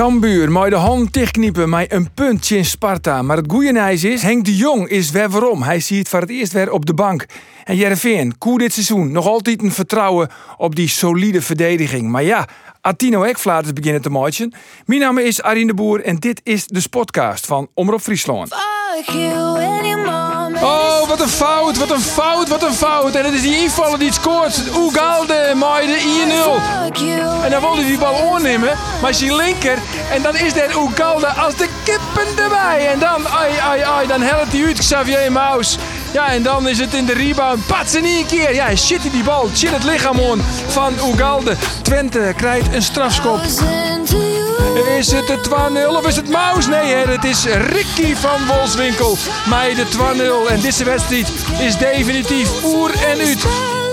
Kambuur, maar de hand dichtkniepen, met een puntje in Sparta. Maar het goeie nieuws is, Henk de Jong is weer waarom. Hij ziet voor het eerst weer op de bank. En Jereveen, koe dit seizoen, nog altijd een vertrouwen op die solide verdediging. Maar ja, Attino Ekflaters beginnen te matchen. Mijn naam is Arine de Boer en dit is de Spotcast van Omroep Friesland. Oh, wat een fout, wat een fout, wat een fout. En het is die invaller die het scoort. Oegalde, mooi de 1-0. En dan wilde hij die bal aannemen, maar zijn linker. En dan is dat Oegalde als de kippen erbij. En dan, ai, ai, ai, dan helpt hij uit Xavier Maus. Ja, en dan is het in de rebound. Patsen niet een keer. Ja, shit die bal. Shit het lichaam on van Oegalde. Twente krijgt een strafschop. Is het de 2-0 of is het Maus? Nee, het is Ricky van Wolfswinkel. Mij de 2-0. En deze wedstrijd is definitief oer en uit.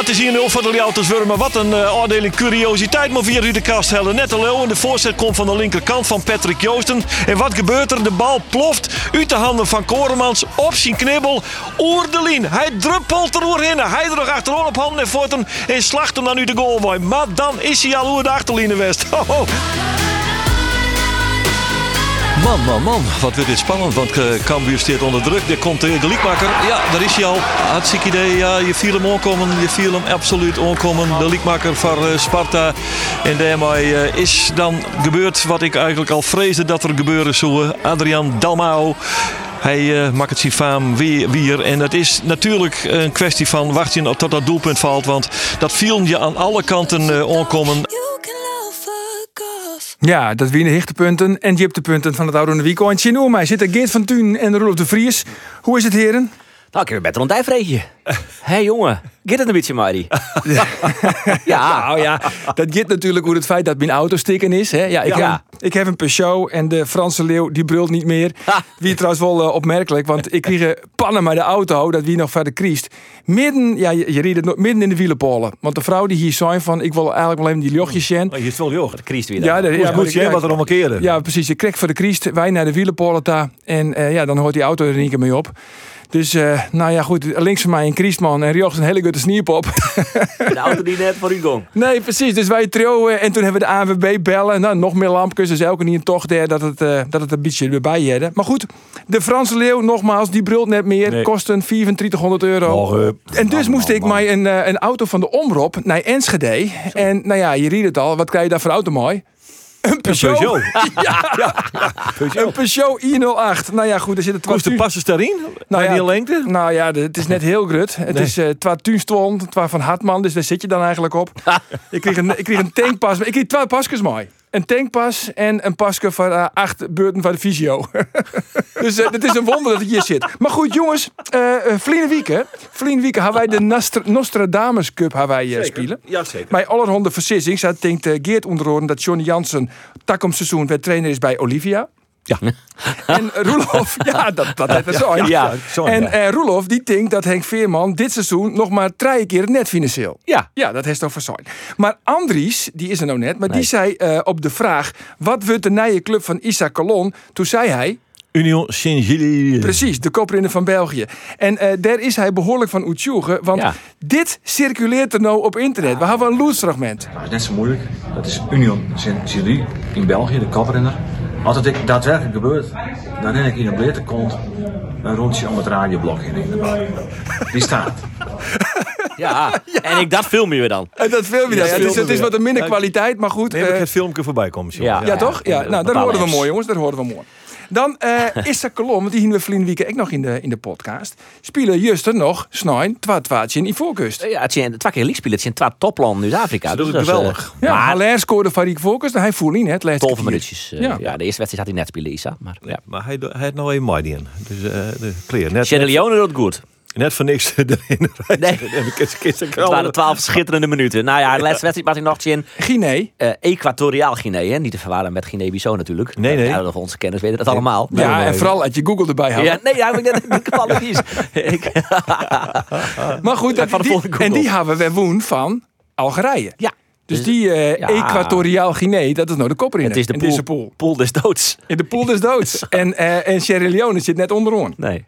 Het is hier 0 van de Liauters Wurmen. Wat een uh, afdeling curiositeit. Maar via de kast hellen. Net al de voorzet komt van de linkerkant van Patrick Joosten. En wat gebeurt er? De bal ploft uit de handen van Koremans op zijn knibbel. Oer de. Hij druppelt er doorheen. Hij er nog achterom op handen en voeten. En slacht hem dan nu de goal. Maar dan is hij al oer de achterlijnen west. Man, man, man. Wat wordt dit spannend. Want uh, Cambuur staat onder druk. Er komt de liekmaker. Ja, daar is hij al. Hartstikke idee. Ja, je viel hem aankomen. Je viel hem absoluut aankomen. De liekmaker van uh, Sparta. En daarmee is dan gebeurd wat ik eigenlijk al vreesde dat er gebeuren zou. Adrian Dalmau. Hij uh, maakt het zijn faam weer, weer. En het is natuurlijk een kwestie van wachten tot dat doelpunt valt. Want dat viel je aan alle kanten uh, aankomen. Ja, dat winnen hichtepunten en punten van het oude weekend. En mij zitten Geert van Tuin en Rolf de Vries. Hoe is het, heren? Nou, ik heb beter ontdijfreetje. Hé hey, jongen, gaat het een beetje, Mari? ja. Nou ja, dat gaat natuurlijk hoe het feit dat mijn auto stikken is. Hè? Ja, ik, ja. Heb, ik heb een Peugeot en de Franse leeuw die brult niet meer. Wie trouwens wel uh, opmerkelijk, want ik kreeg pannen met de auto, dat wie nog verder kriest. Midden, ja, je, je reed het midden in de wielenpolen. Want de vrouw die hier zei van, ik wil eigenlijk wel even die jochjes zien. Oh, je is wel joch. De kriest weer. Ja, ja, goed zien wat er keren. Ja, precies. Je kreeg voor de kriest, wij naar de wielenpolen daar. En uh, ja, dan hoort die auto er niet meer op. Dus uh, nou ja, goed. Links van mij een Kriestman en Riocht een hele goede sniep op. De auto die net voor u ging. Nee, precies. Dus wij trouwen en toen hebben we de ANWB bellen. Nou, nog meer lampjes. Dus elke niet een tocht der dat het, uh, dat het een beetje erbij hadden. Maar goed, de Franse leeuw, nogmaals, die brult net meer. Nee. Kosten 3400 euro. Oh, uh, en dus moest ik mij een, een auto van de Omroep naar Enschede. Zo. En nou ja, je riet het al. Wat krijg je daar voor auto mooi? Een Peugeot. Een Peugeot. ja, ja, ja. Peugeot. Een Peugeot i08. Nou ja, goed, er zitten Kost de passen daarin? Nou ja, die lengte? Nou ja, het is net heel grut. Het nee. is uh, twa tuinstond, twa van Hartman, dus daar zit je dan eigenlijk op. ik, kreeg een, ik kreeg een tankpas. Ik kreeg twee pasjes mooi. Een tankpas en een pasje voor uh, acht beurten van de fysio. dus uh, het is een wonder dat het hier zit. Maar goed, jongens. Uh, Wieken. Vliene Wieken hebben wij de Nostra Nostradamus Cup hebben wij, uh, spelen. Ja, zeker. Bij allerhande versissing. Zij denkt Geert onderhoren dat Johnny Jansen takom seizoen weer trainer is bij Olivia. Ja. En Roelof, ja, dat, dat heeft zo. Ja, ja. ja. En uh, Roelof, die denkt dat Henk Veerman dit seizoen nog maar drie keer het net financieel. Ja. Ja, dat heeft over zijn. Maar Andries, die is er nou net, maar nee. die zei uh, op de vraag: wat wordt de nieuwe club van Issa Colon? Toen zei hij. Union Saint-Gilles. Precies, de koprinner van België. En uh, daar is hij behoorlijk van uitjoegen, want ja. dit circuleert er nou op internet. We hebben een loesfragment. Dat is net zo moeilijk. Dat is Union Saint-Gilles in België, de koprenner. Als het daadwerkelijk gebeurt, dan heb ik in een blete kont een rondje om het radioblok heen. Die staat. Ja, ja, en ik dat film je dan. En dat film je dan. Ja, het, is, het is wat een minder kwaliteit, maar goed. Nee, uh, het filmpje voorbij komen. Ja, ja, ja, toch? Ja, nou, dat horen we mooi, jongens. Dat horen we mooi. Dan uh, is er kolom, die hebben we vrienden week ook nog in de, in de podcast. Spelen juist er nog snijn, twa twaatje in Ivoorkust. Ja, het zijn twee keer liek spelen. Het zijn twee topland Zuid-Afrika. Dat is dus, geweldig. Uh, ja, maar Haller scoorde van Ivoorkust. Hij voelde niet het laatste 12 minuutjes. Uh, ja. ja. de eerste wedstrijd had hij net spelen, Isa. Maar, ja. maar hij, hij had nog een Mardian. Dus uh, de clear. Net, Sierra Leone doet goed. Net voor niks erin. Nee. Het Het waren twaalf schitterende minuten. Nou ja, de laatste wedstrijd Martin nog in Guinea. eh Equatoriaal Guinea. Hè? Niet te verwarren met Guinea-Bissau natuurlijk. Nee, nee. Ja, onze kenners weten dat allemaal. Ja, en vooral als je Google erbij houdt. Ja, nee, ja, ik dat toevallig niet. Ik, Maar goed, dat, van de die- en die hebben we woen van Algerije. ja, Dus die eh Ja. Equatoriaal Guinea, dat is nou de kopper in, het is de pool, deze pool. pool des doods. In de pool des doods. en, eh, en Sierra Leone zit net onderaan. Nee.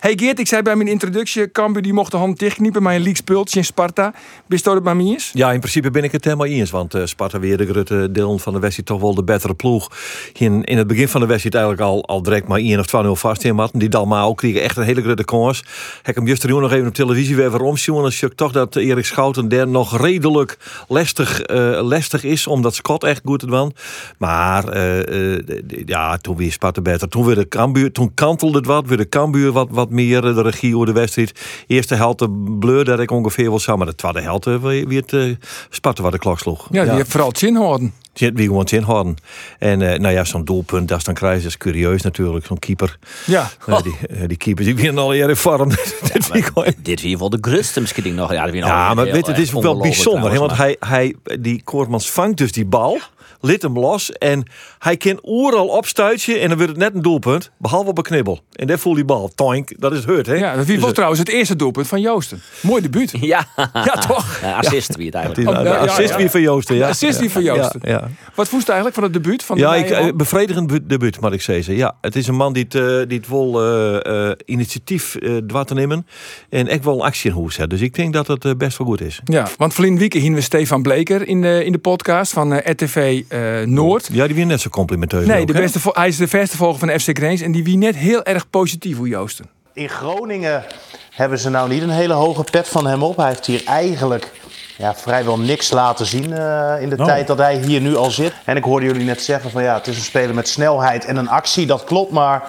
Hey Geert, ik zei bij mijn introductie, Cambuur die mocht de hand dichtkniepen, maar een leak speeltje in Sparta. Bist het maar eens? Ja, in principe ben ik het helemaal eens. Want eh, Sparta weer de grote deel van de wedstrijd toch wel de betere ploeg. In, in het begin van de wedstrijd eigenlijk al, al direct maar 1 of 2-0 vast in matten. Die Dalmau kregen echt een hele grote kans. Heb hem gisteren nog even op televisie weer omzien. En dan zie ik toch dat Erik Schouten der nog redelijk lastig, eh, lastig is. Omdat Scott echt goed het. Maar eh, ja, toen weer Sparta beter. Toen, weer de Cambuur, toen kantelde het wat. Weer de Cambuur wat, wat meer eh, de regie over de wedstrijd. Eerste helte bleur dat ik ongeveer wel samen. De tweede helte weer weer het eh, Sparta wat de klok sloeg. Ja, die heeft vooral het zin houden. Die wie gewoon zin hadden. En eh, nou ja, zo'n doelpunt, dat is dan krijg is curieus natuurlijk. Zo'n keeper. Ja. Eh, die, eh, die keepers, die winnen al jaren in vorm. Gewoon- Dit weer wel de grutste misschien nog. Ja, dat weer ja, nog maar weet, het is ook wel bijzonder. hè, want hij, hij, die Koortmans vangt dus die bal. Lit hem los en hij kan oeral opstuitje en dan wordt het net een doelpunt. Behalve op een knibbel. En daar voelt die bal. Toink, dat is hurt, hè? Ja, dat Dus was het- trouwens het eerste doelpunt van Joosten. Mooi debuut. maar. Ja, Ja, toch? Ja, assist wie het het is eigenlijk. Oh, ja, ja, assist ja. weer van Joosten. Ja. Assist weer van Joosten. Ja, ja. Wat voest eigenlijk van het debuut van de Ja, ik, eh, bevredigend bu- debuut, moet ik zeggen. Ja, het is een man die het, eh, die het wel eh, eh, initiatief eh dwars te nemen. En echt wel actie in hoes. Dus ik denk dat het eh, best wel goed is. Ja, want verleden week hingen we Stefan Bleker in de, in de podcast van eh, RTV eh, Noord. Ja, die weer net zo complimenteus. Nee, ook, de beste, hij is de verste volger van FC Greens en die wie net heel erg positief hoe Joosten. In Groningen hebben ze nou niet een hele hoge pet van hem op. Hij heeft hier eigenlijk ja, vrijwel niks laten zien eh, in de Oh. tijd dat hij hier nu al zit. En ik hoorde jullie net zeggen van ja, het is een speler met snelheid en een actie. Dat klopt, maar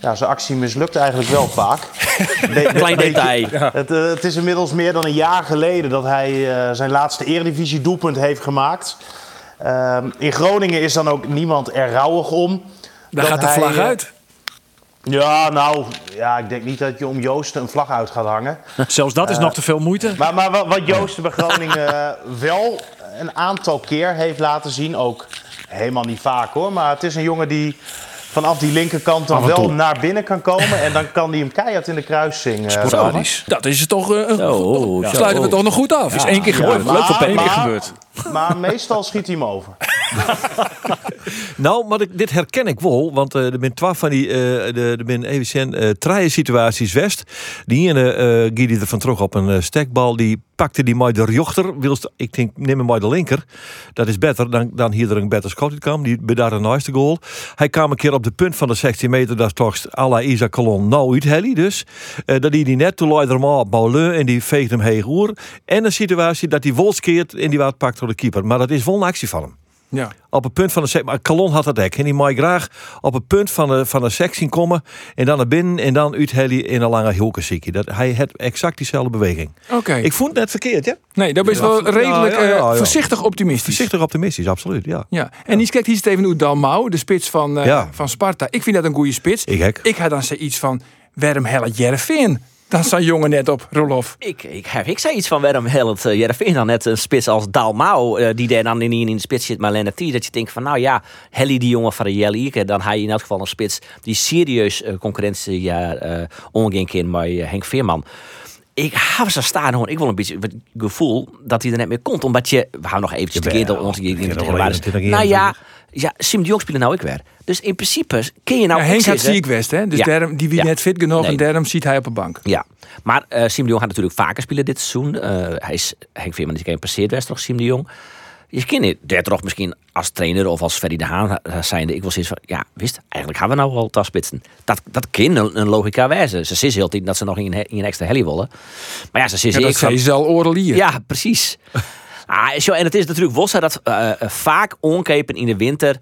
ja, zijn actie mislukt eigenlijk wel vaak. Be- Klein detail. Het, eh, het is inmiddels meer dan een jaar geleden dat hij eh, zijn laatste eredivisie doelpunt heeft gemaakt. Ehm, in Groningen is dan ook niemand er rouwig om. Daar dat gaat de hij, vlag eh, uit. ja, nou, ja, ik denk niet dat je om Joosten een vlag uit gaat hangen. Zelfs dat is nog te veel moeite. Maar, maar wat- Joosten bij Groningen eh, wel een aantal keer heeft laten zien, ook helemaal niet vaak hoor, maar het is een jongen die vanaf die linkerkant dan wel naar binnen kan komen en dan kan hij hem keihard in de kruising. eh, rammen. Dat is het toch. eh, ja. zo. Sluiten we toch nog goed af. is één keer Ja, gebeurd. maar- Leuk voor één keer maar- gebeurd. Maar meestal schiet hij hem over. Nou, maar dit herken ik wel. Want eh, er zijn twee van die. eh de, er zijn even zijn eh situaties west. Die ene Guy er van terug op een stekbal. Die pakte die maar de jochter. Wilst, ik denk, neem hem maar de linker. Dat is beter dan, dan hier er een beter schot kwam. Die bij daar een nice goal. Hij kwam een keer op de punt van de 16 meter. Dat toch à la Isaac Colon nou uit Helly dus. Dat die die net toen hem al op en die veegt hem heen oer. En een situatie dat die wolskeert en die wat pakt de keeper. Maar dat is wel een actie van hem Ja. op het punt van de. Maar Calon had dat hek. En die mag graag op het punt van de, van de sectie komen. En dan naar binnen. En dan uit Helly in een lange hulkenziekie. Dat Hij had exact diezelfde beweging. Oké. Ik vond het net verkeerd, ja? Nee, dat is wel redelijk ja, ja, eh, ja. voorzichtig optimistisch. Voorzichtig optimistisch, absoluut, ja. Ja. En die kijkt hier Steven Oud Dalmau, de spits van, Ja. van Sparta. Ik vind dat een goede spits. Ik hek. Ik had dan zoiets van, waarom helpt Jervin? Dan staat jongen net op, Rolof. Ik, ik, heb, ik zei iets van waarom helpt uh, Jereveen dan net een spits als Dalmau, eh, die daar dan in, in de spits zit, maar Lennart. Dat je denkt van, nou ja, Helly die jongen van de Jelly, dan hij in elk geval een spits die serieus eh, concurrentie ja, eh omging in met eh, Henk Veerman. Ik heb ze staan hoor. Ik wil een beetje het gevoel dat hij er net meer komt. Omdat je, we gaan nog eventjes de keer dat Nou 21 ja, ja, Sim de Jong spelen nou ik weer. Dus in principe kun je nou Ja, Henk had zeggen- ziek West, hè? Dus Ja. daarom, die wie Ja. net fit genoeg Nee. en daarom ziet hij op een bank. Ja, maar eh Siem de Jong gaat natuurlijk vaker spelen dit seizoen. Eh, hij is, Henk Veerman is geen passeerd West toch, Siem de Jong. Je kent daar toch misschien als trainer of als Ferry de Haan eh, zijnde. Ik wil zoiets van, ja, wist, eigenlijk gaan we nou wel taspitsen. Dat, dat kan een, een logica wijzen. Ze zit heel tijd dat ze nog in, in een extra heli willen. Maar ja, ze zit Ja, dat ik van, ze al oralier. ja, precies. Ah, zo, en het is natuurlijk zo dat eh, eh, vaak onkepen in de winter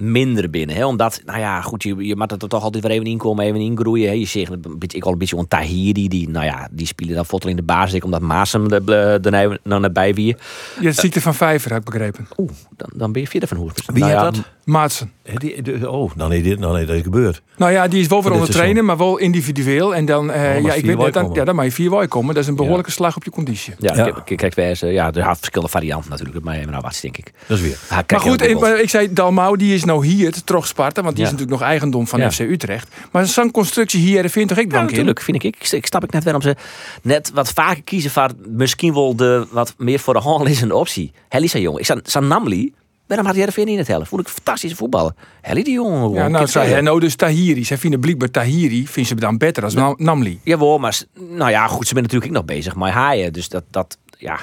minder binnen. Hè? Omdat, nou ja, goed, je, je moet er toch altijd weer even inkomen, even ingroeien. Hè? Je zegt een beetje, ik al een beetje een Tahiri, die, nou ja, die spelen dan voetbal in de basis. Ik omdat Maas hem er er naar bij wie. Je hebt ziekte van Vijver, heb ik begrepen. Oeh, dan, dan ben je verder van hoe. Wie nou ja, dat? Maatsen. Hè, die- de- oh, dan is dit dan is dat gebeurd. Nou ja, die is wel onder trainen, maar wel individueel. En dan, eh, maar ja, ik weet net, dan, ja, dan mag je vier wijk komen. Dat is een behoorlijke slag op je conditie. Ja, Ja. kijk, kijk, wij ja, er zijn verschillende varianten natuurlijk. Maar nou wat denk ik. Dat is weer. Maar goed, ik, dubbel. maar ik zei Dalmau, die is nou hier, terug Sparta, want die is natuurlijk nog eigendom van Ja. FC Utrecht. Maar zo'n constructie hier vind toch ik Ja, natuurlijk, vind ik. Ik, ik snap ik net waarom ze net wat vaker kiezen voor misschien wel de wat meer voor de hand liggende optie. Helly zei jong. Ik Namli. Waarom had niet in het helft? Vond ik fantastische voetballer. Helly die jongen. gewoon. Ja, nou, zei hij nou dus Tahiri. Zij vinden blijkbaar Tahiri, vindt ze dan beter als Nam- Namli. Jawel, maar nou ja, goed, ze zijn natuurlijk ook nog bezig met haaien. Dus dat, dat ja.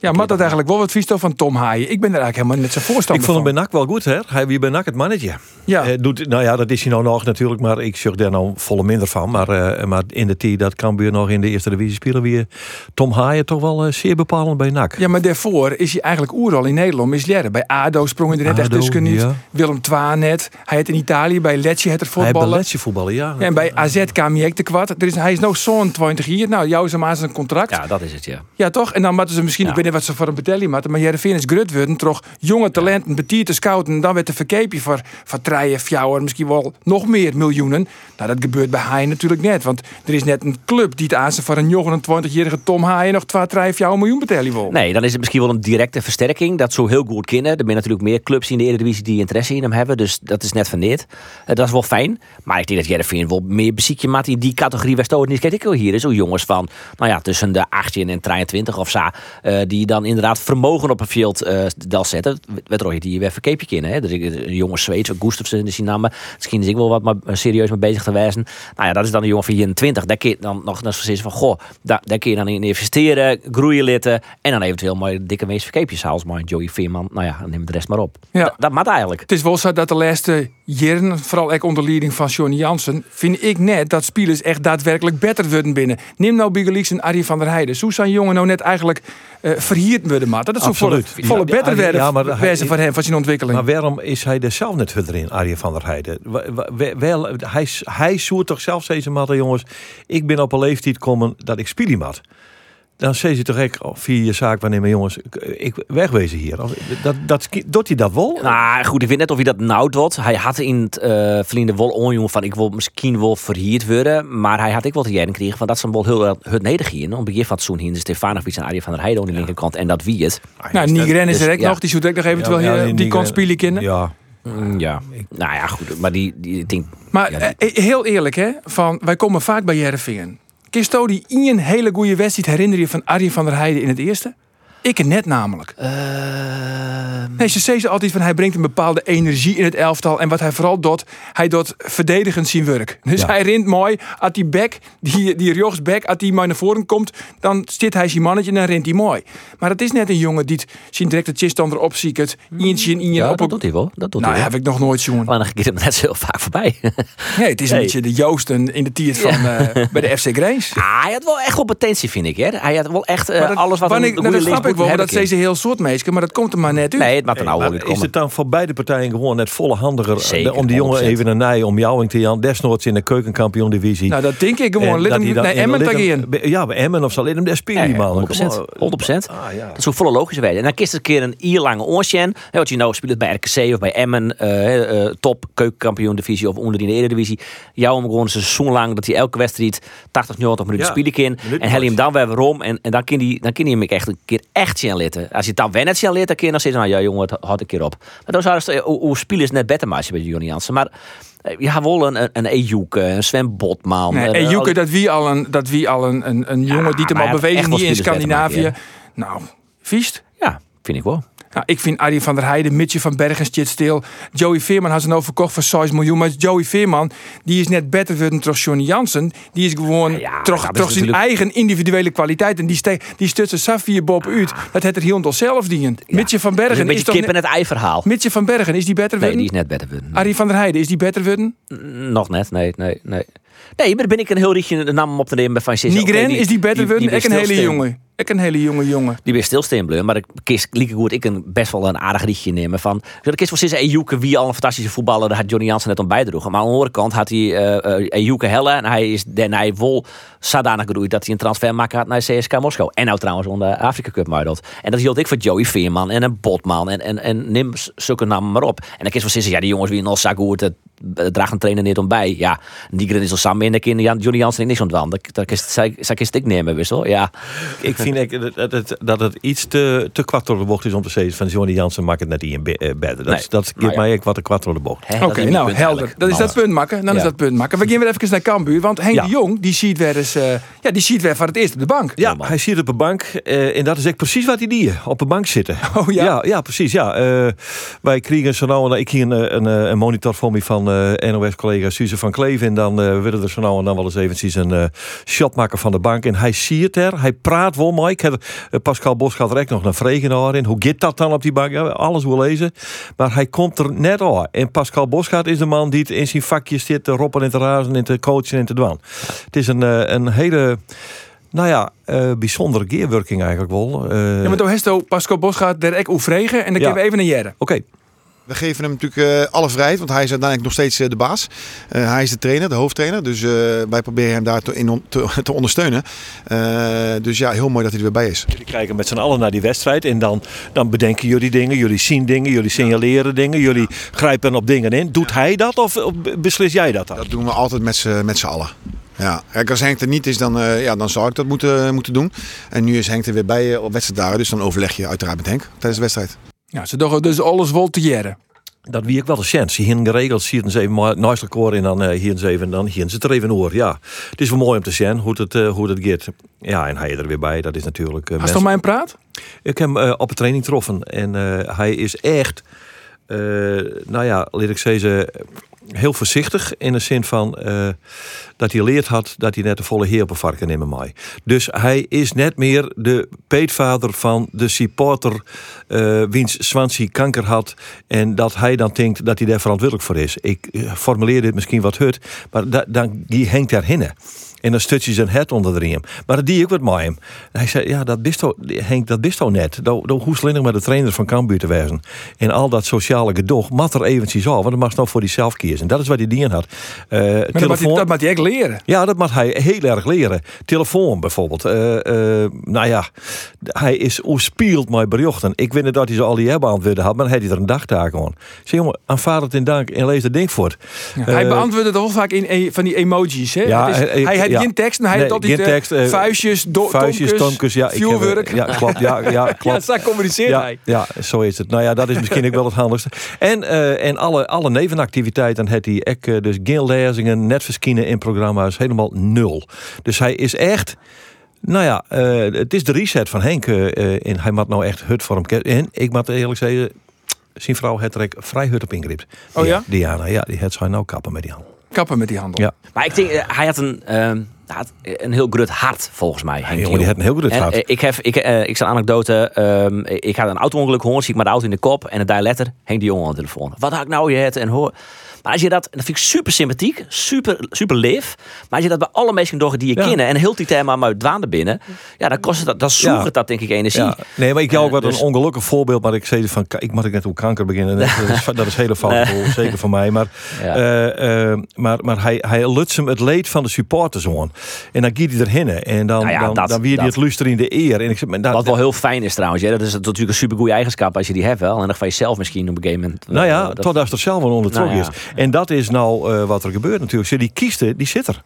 Ja, maar dat eigenlijk wel wat vies van Tom Haaien. Ik ben er eigenlijk helemaal net zijn Ik voorstander vond hem bij. NAC wel goed, hè? Hij wie bij NAC het mannetje. Ja. Eh, doet, nou ja, dat is hij nou nog natuurlijk, maar ik zeg daar nou volle minder van. Maar, eh, maar in de tijd dat Cambuur nog in de eerste divisie spelen, weer Tom Haaien toch wel eh, zeer bepalend bij NAC. Ja, maar daarvoor is hij eigenlijk oeral in Nederland misleren. Bij ADO sprong hij er net echt tussen niet. ja. Willem II net. Hij had in Italië bij Lecce het er Hij heeft voetballen. Letje voetballen, ja. Ja, en bij AZ kwam hij te kwart. Er is, hij is nog zo'n 20 jaar. Nou, jou is hem aan zijn contract. Ja. ja, dat is het, ja. toch? En dan moeten ze misschien, Ja. ik wat ze voor een betelling hadden, maar Jereveen is grut worden, toch jonge talenten, betier te scouten. En dan werd de verkeepje voor, voor treien, fjouwer, misschien wel nog meer miljoenen. Nou, dat gebeurt bij Haaien natuurlijk net. Want er is net een club die het aan voor een 29-jarige Tom Haaien nog 2, 3, fjouwer miljoen betalen wil. Nee, dan is het misschien wel een directe versterking. Dat zo heel goed kennen. Er zijn natuurlijk meer clubs in de Eredivisie die interesse in hem hebben. Dus dat is net van dit. Eh, dat is wel fijn. Maar ik denk dat Jereveen wel meer beziekje maakt in die categorie West-Oosten. Niet kijk ik wel hier. Zo jongens van, nou ja, tussen de 18 en 23 of zo. eh, die dan inderdaad vermogen op een veld eh del zetten. Weet je die je weer verkeepje kennen. Hè? Dus ik, een jonge Zweeds, Gustafsson is die naam. Misschien is ik wel wat maar serieus mee bezig te wijzen. Nou ja, dat is dan een jongen van 24. Daar kun je dan nog eens precies van, goh, daar, daar kun je dan in investeren, groeien litten. En dan eventueel mooie dikke meest verkeepjes. Zoals maar Joey Veerman. Nou ja, neem de rest maar op. Ja. Dat, dat maakt eigenlijk. Het is wel zo dat de laatste jaren, vooral ook onder leiding van Johnny Jansen, vind ik net dat spelers echt daadwerkelijk beter worden binnen. Neem nou Biggelix en Arie van der Heijden. Zo zijn jongen nou net eigenlijk eh verhierd worden, maat. Dat is volle, volle Ja, beter werden ja, maar voor hem, van zijn ontwikkeling. Maar waarom is hij er zelf net verder in, Arjen van der Heijden? Wel, hij, hij zoert toch zelf deze matten, jongens. Ik ben op een leeftijd komen dat ik spelen moet. Dan zei ze toch echt oh, via je zaak wanneer mijn jongens, ik, ik wegwezen hier. Of- Dat, dat, doet hij dat wel? Nou goed, ik weet net of hij dat nou doet. Hij had in het uh, verleden wel onjongen van ik wil misschien wel verhierd worden. Maar hij had ik wel te jaren gekregen van dat ze hem wel heel het nederig hier. Om begin van het seizoen hier Stefanovic en Arjen van der Heijden aan de linkerkant. En dat wie het. nou, Nigren is dus, er ook nog. Die zoekt ook nog eventueel hier die Nigren- spelen kunnen. Ja, Mm, Ja, nou ja goed. Maar die, die ik denk... Maar Ja, eh, heel eerlijk, hè, van, wij komen vaak bij Kisto die een hele goede wedstrijd herinner je van Arjen van der Heijden in het eerste? Ik het net namelijk. Ehm, Nee, ze zeggen ze altijd van hij brengt een bepaalde energie in het elftal. En wat hij vooral doet, hij doet verdedigend zijn werk. Dus Ja. hij rint mooi. Als die back, die, die rechtsback, als die maar naar voren komt, dan zit hij zijn mannetje en dan rent hij mooi. Maar het is net een jongen die zijn direct de chiststand erop ziet. Eentje in ja, op dat doet hij wel. Dat doet Nou, hij wel. heb ik nog nooit jongen. Maar dan gaat hem net zo heel vaak voorbij. Nee, het is een beetje de Joosten in de tiert van eh, bij de FC Grace. Ah, hij had wel echt wel potentie, vind ik. Hè? Hij had wel echt eh, dat- alles wat wanneer- een goede linksback wel, dat ze heel soort meisje, maar dat komt er maar net uit. Nee, het maakt er nou is het dan voor beide partijen gewoon net volle handiger Zeker, om die jongen 100%. even een nij om jou te Jan desnoods in de keukenkampioen divisie. Nou, dat denk ik gewoon. Dat hem naar in- Emmen Ja, bij Emmen of zal hem daar spelen, Ja, man. 100%. Kom op. 100%. Ah, ja. Dat is ook volle logische wijze. En dan kiest het een keer een ierlange lange oorsjen. Wat je nou speelt bij RKC of bij Emmen, eh, eh, top keukenkampioen divisie of onder in de eredivisie. Jou hem gewoon een seizoen lang dat hij elke wedstrijd 80, 90 minuten Ja, spelen kan. minuten En hij hem dan weer waarom. En, en dan kan hij dan kan hij hem echt een keer echt zien litten. Als je het dan wel net zien litten, kun je dan zeggen, nou ja jongen, het had een keer op. Maar dan zou het, hoe, hoe spelen is net beter maar bij Johnny Jansen. Maar eh, ja, wel een, een, een Ejuke, een Sven Botman. Nee, eh, Joeke, die- dat wie al een, dat wie al een, een, een jongen die maar al echt wel hier in spelers Scandinavië. maken, Nou, viest. Ja, vind ik wel. Nou, ik vind Arie van der Heijden, Mitje van Bergen zit stil. Joey Veerman had ze nou verkocht voor 6 miljoen. Maar Joey Veerman, die is net beter geworden dan Johnny Jansen. Die is gewoon Ja, toch, is toch zijn natuurlijk- eigen individuele kwaliteit. En die, ste die stutsen Safir Bob uit. Dat het er heel zelf dient. Mitje van is Bergen een is, beetje toch kip en het ei verhaal. Mitje van Bergen, is die beter Nee, geworden? die is net beter. Arie van der Heijden, is die beter geworden? Nog net, nee, nee, nee. Nee, maar ben ik een heel rietje de naam op te nemen bij Van Sisse. Nigren, is die beter geworden? Ik een hele jongen. Ik een hele jonge jongen. Die weer stilstaan maar ik kies goed ik een best wel een aardig rietje nemen van. Ik kies wel sinds Ejuke wie al een fantastische voetballer, daar had Johnny Jansen net om bijdroegen. Maar aan de andere kant had hij uh, Ejuke helle en hij is daarna vol zodanig gedoeid dat hij een transfer maken had naar CSK Moskou. En nou trouwens onder Afrika Cup meidelt. En dat hield ik voor Joey Veerman en een Botman en, en, en neem zulke namen maar op. En dan kies wel sinds ja die jongens wie nog goed het draagt een trainer niet om bij. Ja, die is al samen in de keer Johnny Jansen niks ontwaan. Dat, dat, dat, dat ik nemen wissel. Ja. Ik vind dat het, dat het iets te, te kwart door de bocht is om te zeggen van Johnny Jansen maakt het net in bed. Dat, nee. dat geeft nou, mij wat een kwart door de bocht. Oké, nou helder. Dat is dat punt maken. Dan is dat punt maken. We gaan weer even naar Cambuur. Want Henk de Jong, die ziet weer eens, uh, ja, die ziet weer van het eerst op de bank. Ja, hij ziet op de bank. Uh, en dat is echt precies wat hij die op de bank zitten. Oh ja? Ja, ja precies. Ja. Uh, wij kregen zo nou, ik hier een, een, een monitor voor me van NOS-collega Suze van Kleven. En dan willen er zo nou en dan wel eens eventjes een shot maken van de bank. En hij ziet er, hij praat wel Ik heb Pascal Bos gaat echt nog naar Vregenaar in. Hoe gaat dat dan op die bank? Ja, alles wil lezen. Maar hij komt er net aan. En Pascal Bosgaard is de man die in zijn vakje zit te roppen en te razen en te coachen en te doen. Het is een, een hele nou ja, uh, bijzondere gearworking eigenlijk wel. Uh, ja, maar toen Pascal Bosgaard er ook vregen en dan ja. we even naar Jere. Oké. We geven hem natuurlijk uh, alle vrijheid, want hij is uiteindelijk nog steeds uh, de baas. Uh, hij is de trainer, de hoofdtrainer. Dus wij proberen hem daar te, in te, te ondersteunen. dus ja, heel mooi dat hij er weer bij is. Jullie kijken met z'n allen naar die wedstrijd. En dan, dan bedenken jullie dingen, jullie zien dingen, jullie signaleren dingen. Jullie grijpen op dingen in. Doet hij dat of, of beslis jij dat dan? Dat doen we altijd met z'n allen. Ja, Kijk, als Henk er niet is, dan, uh, ja, dan zou ik dat moeten, moeten doen. En nu is Henk er weer bij uh, op wedstrijddagen, dus dan overleg je uiteraard met Henk tijdens de wedstrijd. Ja, ze doen dus alles wel te jaren. Dat wie ik wel de chance. Hier geregeld hier ze even naast koor en dan hier ze even dan hier ze er even oor. Ja, het is wel mooi om te zien hoe het, uh, hoe het gaat. Ja, en hij er weer bij. Dat is natuurlijk. Uh, Hast toch mijn praat? Ik heb hem op een training getroffen en hij is echt. nou ja, laat ik zeggen heel voorzichtig in de zin van uh, dat hij leerd had dat hij net de volle heer op een varken nemen mij. Dus hij is net meer de peetvader van de supporter uh, wiens Swansea kanker had en dat hij dan denkt dat hij daar verantwoordelijk voor is. Ik uh, formuleer dit misschien wat hut, maar da, dan die hangt daarin. En dan stut je zijn het onder de riem. Maar dat die ik wat met hem. hij zei, ja, dat bist Henk, dat bist net. Dan hoe slinnig met de trainer van Cambuur te wezen. En al dat sociale gedoog, mat er eventjes af. Want dan mag nou voor die zelf kiezen. Dat is wat hij dien had. Uh, maar telefoon, dat mag hij echt leren. Ja, dat mag hij heel erg leren. Telefoon bijvoorbeeld. Uh, uh, nou ja, hij is speelt mijn berichten. Ik weet niet dat hij zo al die hebben antwoorden had, maar hij had er een dagtaak aan. Zeg jongen, aanvaard het in dank en lees het ding voor. Ja, hij beantwoordde het al vaak in e- van die emojis. Hè? Ja, is, hij, hij ja. geen tekst, maar hij nee, altijd tekst, uh, vuistjes, do, vuistjes, tomkes, ja, vuurwerk. ja, klopt. Ja, ja, klopt. ja, communiceert ja, hij. Ja, zo is het. Nou ja, dat is misschien ook wel het handigste. En, uh, en alle, alle nevenactiviteiten heeft hij ook, uh, dus geen lezingen, net verschijnen in programma's, helemaal nul. Dus hij is echt... Nou ja, uh, het is de reset van Henk. En hij maakt nou echt hut voor hem. En ik moet eerlijk zeggen, zijn vrouw het er vrij hut op ingript. Oh ja? Diana, ja, die het zou nou kappen met die hand kappen met die handel. Ja. Maar ik denk, hij had een, uh, een heel groot hart, volgens mij. Henk jongen, die had een heel groot hart. Uh, ik heb, ik, uh, ik een anekdote. Um, ik had een auto-ongeluk gehoord, zie ik maar de auto in de kop en het daar letter Henk die jongen aan de telefoon. Wat had ik nou je het en hoor. Maar als je dat, dat vind ik super sympathiek, super, super lief. Maar als je dat bij alle mensen doet die je ja. kennen en heel die thema maar dwaande binnen, ja, dan kost het dat, dan zoekt het dat denk ik energie. Ja. Nee, maar ik heb ook wat dus... een ongelukkig voorbeeld, maar ik zei van, ik mag ik net op kanker beginnen. Dat is, dat is hele fout, zeker voor mij. Maar, uh, uh, maar, maar hij, hij lutst hem het leed van de supporters aan. En dan gaat hij erheen en dan, nou dan, dat, dan weer hij het luster in de eer. En ik dat, wat wel heel fijn is trouwens, ja, dat is natuurlijk een super goede eigenschap als je die hebt wel. En dan van jezelf misschien op een gegeven moment. Nou ja, dat, totdat er zelf wel onder nou, is. En dat is nou uh, wat er gebeurt natuurlijk. Ze die kieste, die zit er.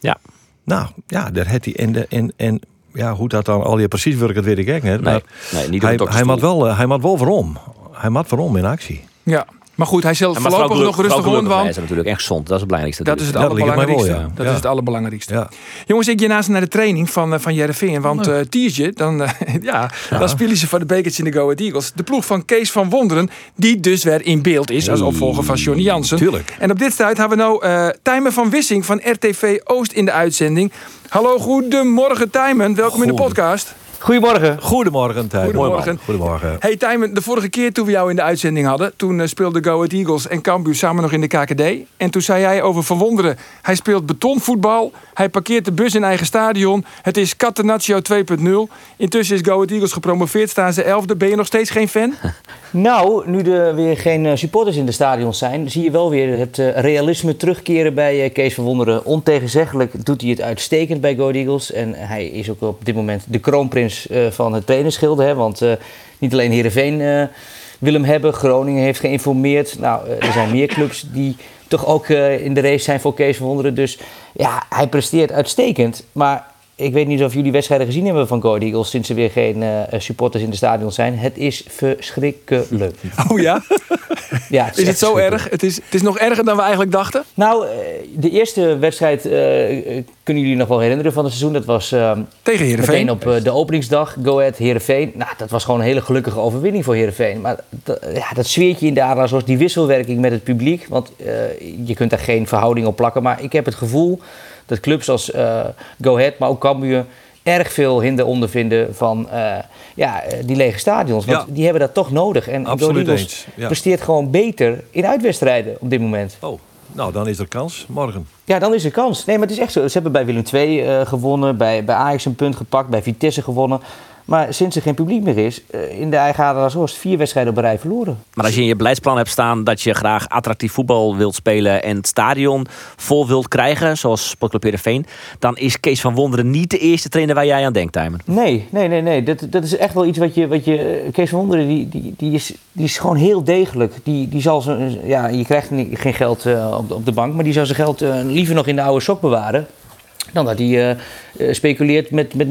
Ja. Nou, ja, daar heeft hij. En, de, en, en ja, hoe dat dan al je precies werkt, dat weet ik niet. Maar nee, nee, niet hij, hij maakt wel, uh, hij maakt wel waarom. Hij maakt waarom in actie. Ja, maar goed, hij zal voorlopig nog rustig rond. Dat is natuurlijk echt gezond. Dat is het belangrijkste. Dat is het allerbelangrijkste. Ja, dat is het allerbelangrijkste. Jongens, ik je naast naar de training van, uh, van Jereveen. Want uh, Tiertje, dan, uh, ja, dan spelen ze voor de bekertje in de Go Ahead Eagles. De ploeg van Kees van Wonderen, die dus weer in beeld is als opvolger van Johnny Jansen. Tuurlijk. En op dit stuit hebben we nou uh, Tijmen van Wissing van RTV Oost in de uitzending. Hallo, goedemorgen Tijmen. Welkom in de podcast. Goedemorgen. Goedemorgen, Tijmen. Goedemorgen. Goedemorgen. Hey Tijmen, de vorige keer toen we jou in de uitzending hadden... toen uh, speelden Go Ahead Eagles en Cambuur samen nog in de KKD. En toen zei jij over Verwonderen... hij speelt betonvoetbal, hij parkeert de bus in eigen stadion... het is Catenaccio 2.0. Intussen is Go Ahead Eagles gepromoveerd, staan ze elfde. Ben je nog steeds geen fan? Nou, nu er weer geen supporters in de stadions zijn... zie je wel weer het uh, realisme terugkeren bij Kees Verwonderen. Ontegenzeggelijk doet hij het uitstekend bij Go Ahead Eagles. En hij is ook op dit moment de kroonprins uh, van het trainerschilde. Hè? Want uh, niet alleen Heerenveen uh, wil hem hebben. Groningen heeft geïnformeerd. Nou, er zijn meer clubs die toch ook in de race zijn voor Kees Verwonderen. Dus ja, hij presteert uitstekend. Maar ik weet niet of jullie wedstrijden gezien hebben van Go Ahead Eagles... sinds er weer geen supporters in de stadion zijn. Het is verschrikkelijk. Oh ja? ja het is, is het zo erg? Het is, het is nog erger dan we eigenlijk dachten? Nou, de eerste wedstrijd kunnen jullie nog wel herinneren van het seizoen. Dat was uh, tegen Heerenveen. Meteen op de openingsdag, Go Ahead Heerenveen. Nou, dat was gewoon een hele gelukkige overwinning voor Heerenveen. Maar ja, dat sfeertje in de zoals die wisselwerking met het publiek. Want je kunt daar geen verhouding op plakken. Maar ik heb het gevoel dat clubs als Go Ahead, maar ook Cambuur... erg veel hinder ondervinden van ja, die lege stadions. Want ja. die hebben dat toch nodig. En Absoluut eens. Ja. presteert gewoon beter in uitwedstrijden op dit moment. Oh. Nou, dan is er kans morgen. Ja, dan is er kans. Nee, maar het is echt zo. Ze hebben bij Willem II uh, gewonnen, bij, bij Ajax een punt gepakt, bij Vitesse gewonnen. Maar sinds er geen publiek meer is, uh, in de eigen Adelaarshorst vier wedstrijden op rij verloren. Maar als je in je beleidsplan hebt staan dat je graag attractief voetbal wilt spelen en het stadion vol wilt krijgen, zoals Sportclub Heerenveen, dan is Kees van Wonderen niet de eerste trainer waar jij aan denkt, Tijmen. Nee, nee, nee, nee. Dat, dat is echt wel iets wat je, wat je Kees van Wonderen, die, die, die, is, die is gewoon heel degelijk. Die, die zal zo, ja, je krijgt geen geld uh, op, de, op de bank, maar die zou zijn geld liever nog in de oude sok bewaren dan dat hij speculeert met, met 0,2,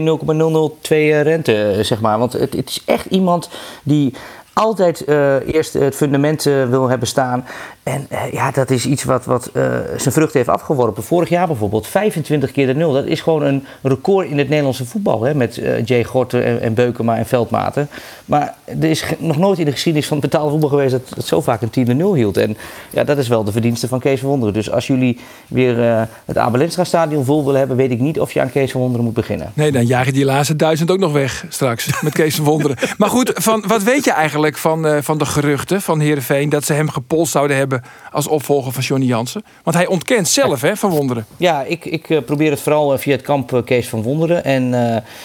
0,002 rente, uh, zeg maar. Want het, het, is echt iemand die altijd uh, eerst het fundament wil hebben staan. En ja, dat is iets wat, wat zijn vrucht heeft afgeworpen. Vorig jaar bijvoorbeeld 25 keer de nul. Dat is gewoon een record in het Nederlandse voetbal. Hè? Met Jay Gorten en, Beukema en Veldmaten. Maar er is nog nooit in de geschiedenis van betaalde voetbal geweest... dat het zo vaak een team de nul hield. En ja, dat is wel de verdienste van Kees van Wonderen. Dus als jullie weer uh, het Abelenstra stadion vol willen hebben... weet ik niet of je aan Kees van Wonderen moet beginnen. Nee, dan jaag je die laatste duizend ook nog weg straks met Kees van Wonderen. maar goed, van, wat weet je eigenlijk van, uh, van de geruchten van Heerenveen... dat ze hem gepolst zouden hebben als opvolger van Johnny Jansen? Want hij ontkent zelf hè, van Wonderen. Ja, ik, ik uh, probeer het vooral via het kamp Kees van Wonderen. En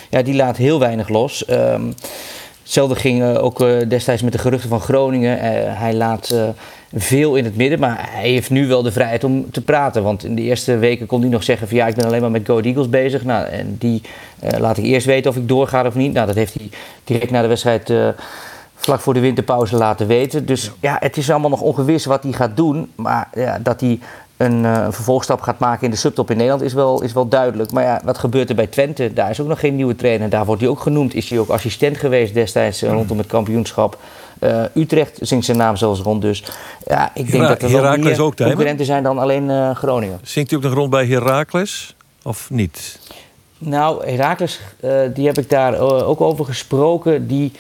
ja, die laat heel weinig los... Um, Hetzelfde ging ook destijds met de geruchten van Groningen. Hij laat veel in het midden, maar hij heeft nu wel de vrijheid om te praten. Want in de eerste weken kon hij nog zeggen van ja, ik ben alleen maar met Go Eagles bezig. Nou, en die laat ik eerst weten of ik doorga of niet. Nou, dat heeft hij direct na de wedstrijd vlak voor de winterpauze laten weten. Dus ja, het is allemaal nog ongewis wat hij gaat doen. Maar ja, dat hij een uh, vervolgstap gaat maken in de subtop in Nederland is wel, is wel duidelijk. Maar ja, wat gebeurt er bij Twente? Daar is ook nog geen nieuwe trainer. Daar wordt hij ook genoemd. Is hij ook assistent geweest destijds uh, rondom het kampioenschap. Uh, Utrecht zingt zijn naam zelfs rond. Dus ja, ik denk Hera dat er wel meer concurrenten zijn dan alleen Groningen. Zingt hij ook nog rond bij Heracles? Of niet? Nou, Heracles, die heb ik daar ook over gesproken. Die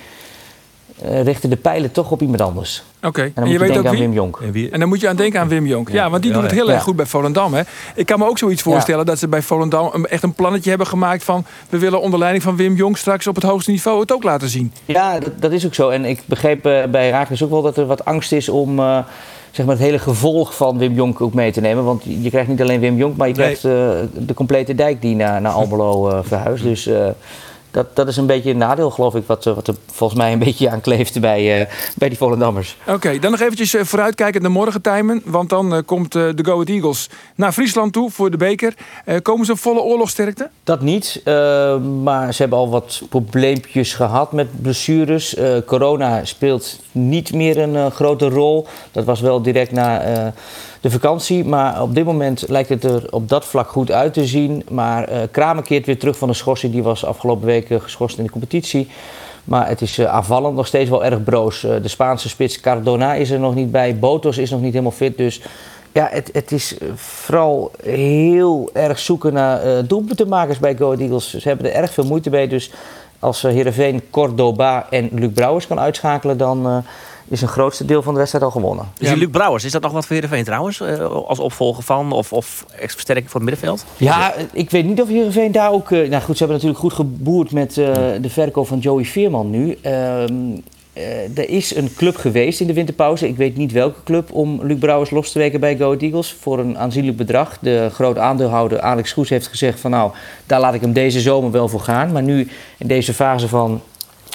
richten de pijlen toch op iemand anders. Oké. Okay. En dan en moet je, je denken aan Wim Jonk. En, wie... en, dan moet je aan denken aan Wim Jonk. Ja, ja want die ja, doet het heel erg goed bij Volendam. Hè? Ik kan me ook zoiets voorstellen dat ze bij Volendam een, echt een plannetje hebben gemaakt van... we willen onder leiding van Wim Jonk straks op het hoogste niveau het ook laten zien. Ja, dat, dat is ook zo. En ik begreep uh, bij Raakles ook wel dat er wat angst is om... Uh, zeg maar het hele gevolg van Wim Jonk ook mee te nemen. Want je krijgt niet alleen Wim Jonk, maar je krijgt nee. de complete dijk die naar, naar Almelo verhuist. Dus dat, dat is een beetje een nadeel, geloof ik, wat, wat er volgens mij een beetje aan kleeft bij, uh, bij die Volendammers. Oké, okay, dan nog eventjes uh, vooruitkijkend naar morgen, Tijmen. Want dan uh, komt de Go Ahead Eagles naar Friesland toe voor de beker. komen ze op volle oorlogsterkte? Dat niet, maar ze hebben al wat probleempjes gehad met blessures. corona speelt niet meer een grote rol. Dat was wel direct na de vakantie. Maar op dit moment lijkt het er op dat vlak goed uit te zien. Maar uh, Kramer keert weer terug van de schorsing. Die was afgelopen weken geschorst in de competitie. Maar het is uh, aanvallend nog steeds wel erg broos. Uh, de Spaanse spits Cardona is er nog niet bij. Botos is nog niet helemaal fit. Dus ja, het, het is vooral heel erg zoeken naar doelpuntenmakers bij Go Eagles. Ze hebben er erg veel moeite mee. Dus als Heerenveen, Cordoba en Luc Brouwers kan uitschakelen... dan is een grootste deel van de wedstrijd al gewonnen. Dus Luc Brouwers, is dat nog wat voor Heerenveen trouwens? eh, als opvolger van of, of versterking voor het middenveld? Ja, ik weet niet of Heerenveen daar ook... eh, nou goed, ze hebben natuurlijk goed geboerd met eh, de verkoop van Joey Veerman nu. Ehm, eh, er is een club geweest in de winterpauze. Ik weet niet welke club om Luc Brouwers los te weken bij Go Ahead Eagles voor een aanzienlijk bedrag. De groot aandeelhouder Alex Goes heeft gezegd van nou, daar laat ik hem deze zomer wel voor gaan. Maar nu in deze fase van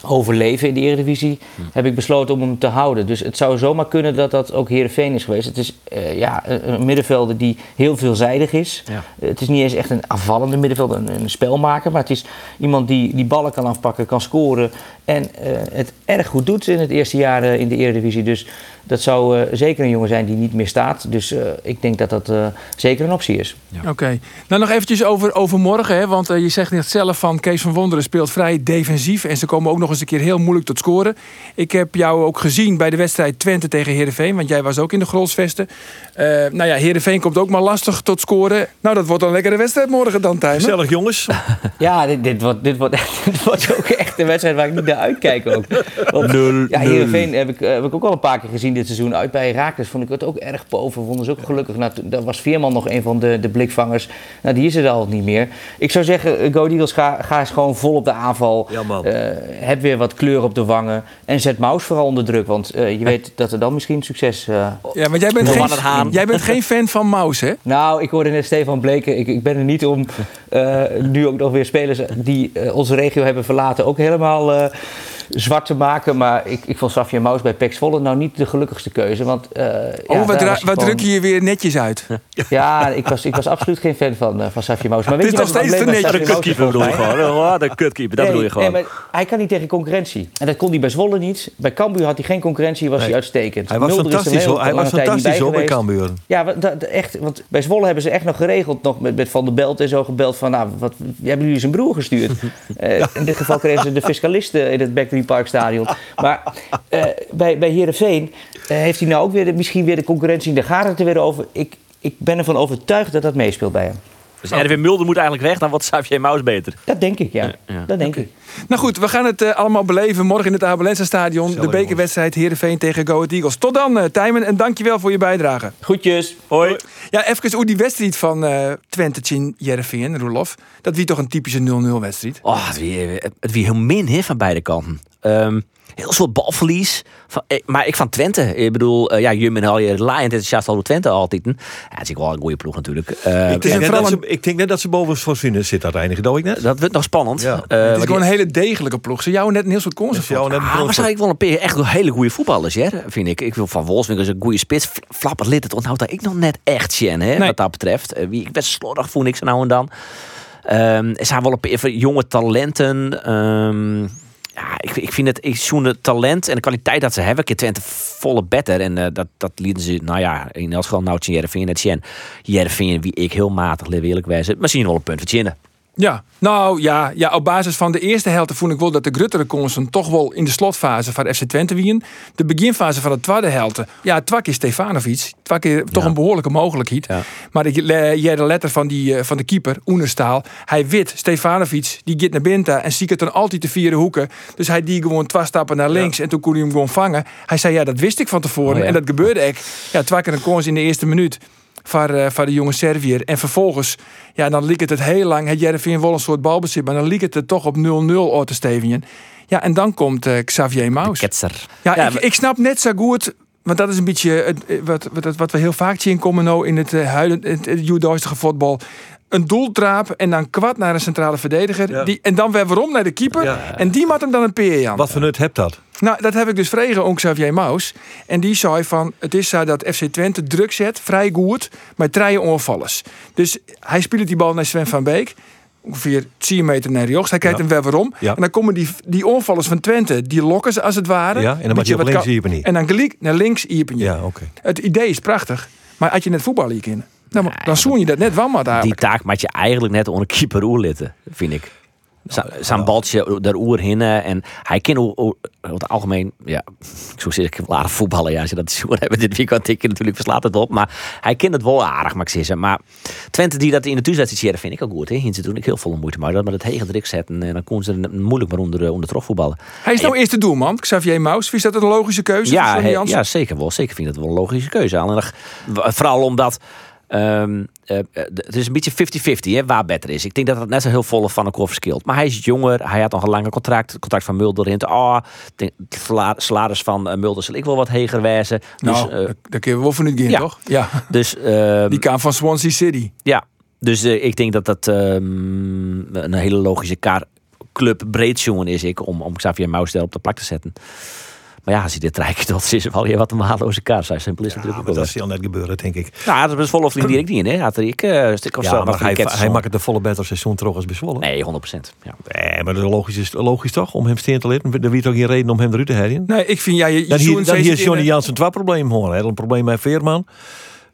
overleven in de Eredivisie, heb ik besloten om hem te houden. Dus het zou zomaar kunnen dat dat ook Heerenveen is geweest. Het is eh, ja, een, middenvelder die heel veelzijdig is. Ja. Het is niet eens echt een aanvallende middenvelder, een, een spelmaker, maar het is iemand die die ballen kan afpakken, kan scoren en eh, het erg goed doet in het eerste jaar eh, in de Eredivisie. Dus dat zou eh, zeker een jongen zijn die niet meer staat. Dus eh, ik denk dat dat eh, zeker een optie is. Oké. Nou, nog eventjes over, over morgen. Hè? Want je zegt net zelf van Kees van Wonderen speelt vrij defensief. En ze komen ook nog eens een keer heel moeilijk tot scoren. Ik heb jou ook gezien bij de wedstrijd Twente tegen Heerenveen. Want jij was ook in de Grolsvesten. Eh nou ja, Heerenveen komt ook maar lastig tot scoren. Nou, dat wordt een lekkere wedstrijd morgen dan, Tijmen. Gezellig jongens. Ja, dit, dit, wordt, dit, wordt, dit wordt ook echt een wedstrijd waar ik niet naar uitkijk ook. Want, ja, Heerenveen heb ik, heb ik ook al een paar keer gezien dit seizoen. Uit bij Herakles vond ik het ook erg boven. Vonden ze ook gelukkig. Nou, toen- daar was Veerman nog een van de, de blikvangers. Nou, die is er al niet meer. Ik zou zeggen, eh, Go Eagles, ga, ga eens gewoon vol op de aanval. Ja, man. Eh, heb weer wat kleur op de wangen. En zet Maus vooral onder druk. Want eh, je weet dat er dan misschien succes... eh, Ja, maar jij bent, geen, jij bent geen fan van Maus, hè? nou, ik hoorde net Stefan Bleken. Ik, ik ben er niet om eh, nu ook nog weer spelers die onze regio hebben verlaten ook helemaal eh, zwart te maken. Maar ik, ik vond Safia Maus bij Pex Volle nou niet de gelukkigste keuze. Want, eh, ja, Oh, wat, wat gewoon- druk je je weer netjes uit. Ja, ik was, ik was absoluut geen fan van, eh, van Safia Maus. Maar weet je is wat nog het steeds te netjes. Safia De kutkeeper bedoel je gewoon. Oh, de kutkeeper, dat bedoel je gewoon. Nee, maar hij kan niet tegen concurrentie. En dat kon hij bij Zwolle niet. Bij Cambuur had hij geen concurrentie, was Nee. hij uitstekend. Hij was Mulder fantastisch hoor. Hij was fantastisch hoor bij. Cambuur. Ja, echt. Want bij Zwolle hebben ze echt nog geregeld, nog met, met Van der Belt en zo gebeld van, nou, wat, hebben jullie zijn broer gestuurd? Eh, in dit geval kregen ze de fiscalisten in het Beckley Park Stadion. Maar eh, bij, bij Heerenveen eh, heeft hij nou ook weer de, misschien weer de concurrentie in de gaten er weer over. Ik, ik ben ervan overtuigd dat dat meespeelt bij hem. Dus Erwin Mulder moet eigenlijk weg, dan wordt Xavier Maus beter. Dat denk ik, ja. Ja, ja. Dat denk ik. Nou goed, we gaan het eh, allemaal beleven morgen in het Abelense Stadion. De bekerwedstrijd Heerenveen tegen Go Ahead Eagles. Tot dan, eh Tijmen. En dankjewel voor je bijdrage. Goedjes. Hoi. Ja, even hoe die wedstrijd van eh Twente tegen Jereveen, Roelof. Dat wie toch een typische 0-0 wedstrijd. Oh, het wie, het wie heel min hè, van beide kanten. Ehm, heel soort balverlies. Van, eh, maar ik van Twente. Ik bedoel, eh, ja, Jum al je laaiend enthousiast al Twente altijd. Ja, het is ook wel een goede ploeg natuurlijk. Eh, Ik denk, dat een- ze, ik denk net dat ze boven Fortuna zit uiteindelijk. Dat ik net. dat wordt nog spannend. Ja. Eh, Het is die- gewoon een hele degelijke ploeg. Ze jou net een heel soort concept. een Ah, waarschijnlijk wel een paar echt hele goede voetballers, hè, vind ik. Ik wil van Wolfswinkel is een goede spits. Fl- Flappert lid, het onthoudt daar ik nog net echt Sjen, hè, Nee. wat dat betreft. Wie, ik ben slordig, voel ik ze nou en dan. Ehm, er zijn wel een paar jonge talenten. Ehm, ja, ik, ik vind het, ik het talent en de kwaliteit dat ze hebben. Ik Twente volle better. En eh, dat, dat lieten ze, nou ja, in elk geval nou Jereveen net Sjen. Jereveen, wie ik heel matig, leer eerlijk wijzen. Misschien wel een punt Tjenne. Ja, nou ja, ja, op basis van de eerste helft vond ik wel dat de gruttere kansen toch wel in de slotfase van FC Twente wien. De beginfase van de tweede helft, ja, twak is Stefanovic. Twak is toch een behoorlijke mogelijkheid. Ja. Maar ik jij de letter van, die, eh, van de keeper, Oenerstaal. Hij wit, Stefanovic, die gaat naar binnen en ziet het dan altijd de vierde hoeken. Dus hij die gewoon twee stappen naar links en toen kon hij hem gewoon vangen. Hij zei, ja, dat wist ik van tevoren. Oh. En dat gebeurde echt. Ja, twak een kans in de eerste minuut van, eh, van de jonge Servier. En vervolgens, ja, dan liep het het heel lang. Het Jereveen wel een soort balbezit, maar dan liep het er toch op 0-0 uit te stevigen. Ja, en dan komt eh, Xavier Maus. Ketser. Ja, Ja, ik, maar- ik snap net zo goed. Want dat is een beetje het, eh, wat, wat, wat we heel vaak zien komen nou in het uh, huidige het, het Joedoistige voetbal. Een doeltraap en dan kwad naar een centrale verdediger. Ja. Die, en dan weer waarom naar de keeper. Ja. En die maakt hem dan een peer aan. Wat voor nut hebt dat? Nou, dat heb ik dus vregen aan Xavier Maus. En die zei van, het is zo dat FC Twente druk zet, vrij goed, maar treien onvallers. Dus hij speelt die bal naar Sven van Beek. Ongeveer 10 meter naar rechts. Hij kijkt Ja. hem weer waarom. Ja. En dan komen die, die onvallers van Twente, die lokken ze als het ware. Ja, en dan Beetje je op links iepen niet. En dan gelijk naar links iepen je. Ja, oké. Het idee is prachtig. Maar als je net voetbal hier in, dan, dan zoen je dat net wel maar Die eigenlijk. taak maak je eigenlijk net onder keeper oerlitten, vind ik. Zijn baltje daar oer heen. En hij kan over het algemeen, ja, ik zou zeggen, wel aardig voetballen. Ja, als je dat zo hebben dit weekend, ik natuurlijk verslaat het op. Maar hij kent het wel aardig, mag ik zeggen. Maar Twente die dat in de thuiswedstrijd vind ik ook goed. Hè. Ze doen ik heel veel moeite. Maar dat met het hege druk zetten, en dan kon ze er moeilijk maar onder, onder voetballen. Hij is nou eerste doelman, Xavier Maus. Is dat een logische keuze? Ja, he, ja zeker wel. Zeker vind ik dat wel een logische keuze. Alleen, vooral omdat Um, uh, het is een beetje 50-50 waar beter is. Ik denk dat het net zo heel volle van elkaar verschilt. Maar hij is jonger, hij had nog een langer contract. Het contract van Mulder in. Oh, het salaris van uh, Mulder zal ik wel wat heger wijzen. Nou, dus, uh, daar kun je wel van het gaan, ja. toch? Ja. Dus, uh, Die kwam van Swansea City. Ja, dus ik denk dat dat um, een hele logische kaart club breed jongen is ik om, om Xavier Maus op de plak te zetten. Maar ja, als je dit rijdt, dat is wel weer wat een waardeloze kaart. Zo simpel is ja, natuurlijk Dat zal net gebeuren, denk ik. Nou, dat is volle vriend direct niet in, hè? Had er ik uh, stuk of ja, zo. Maar hij, hij maakt het de volle beter seizoen terug als bezwollen. Nee, 100 procent. Ja. Nee, maar dat is logisch, logisch toch? Om hem steen te leren. Er wie toch geen reden om hem eruit te herinneren? Nee, ik vind, ja, je, je dan hier, dan hier is Johnny Jansen twee probleem hoor. Hij had een probleem met Veerman.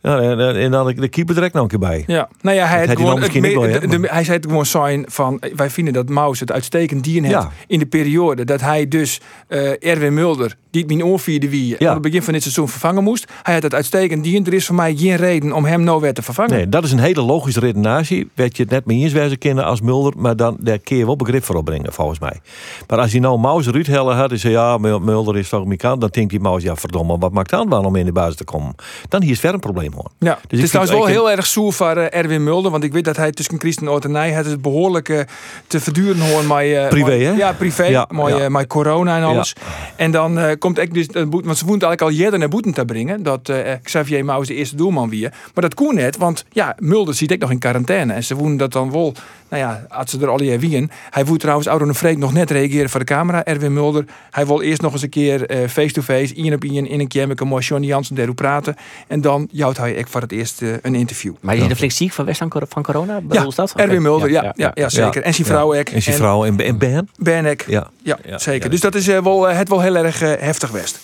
Ja, en dan de keeper direct nog een keer bij. Ja, nou ja, hij, gewoon, het me, wel, de, de, hij zei het gewoon zijn van wij vinden dat Maus het uitstekend dien heeft ja. in de periode dat hij dus uh, Erwin Mulder die het mijn oorvierde wie ja. aan het begin van dit seizoen vervangen moest. Hij had het uitstekend dien. Er is voor mij geen reden om hem nou weer te vervangen. Nee, dat is een hele logische redenatie. Werd je het net mee eens wezen kennen als Mulder, maar dan daar kun je wel begrip voor opbrengen volgens mij. Maar als hij nou Maus eruit hellen had en zei ja, Mulder is mijn kant, dan denkt die Maus ja verdomme, wat maakt aan om in de basis te komen? Dan hier is ver een probleem Ja, dus het is trouwens wel heel erg zoer voor uh, Erwin Mulder, want ik weet dat hij tussen Christen Oortenij het het behoorlijk uh, te verduren hoor. Maar, uh, privé hè? Ja, privé. Ja, maar corona en alles. Ja. En dan komt ik dus want ze vonden eigenlijk al eerder naar boeten te brengen. Dat uh, Xavier Maus de eerste doelman weer. Maar dat kon net, want ja, Mulder zit ik nog in quarantaine. En ze vonden dat dan wel, nou ja, had ze er al hier wien. Hij voelt trouwens en Freek nog net reageren voor de camera. Erwin Mulder. Hij wil eerst nog eens een keer face-to-face, uh, op in, in een keer met een mooi Johnny Jansen daarop praten. En dan jouwt hij ik voor het eerst uh, een interview. Maar je is er flink ziek van West van corona? Ja, dat? Erwin Mulder, ja, ja, ja, ja, zeker. En zijn vrouw ook. En zijn vrouw en Ben? Ben ik. Ja, ja, zeker. Dus dat is wel, het wel heel erg heftig West.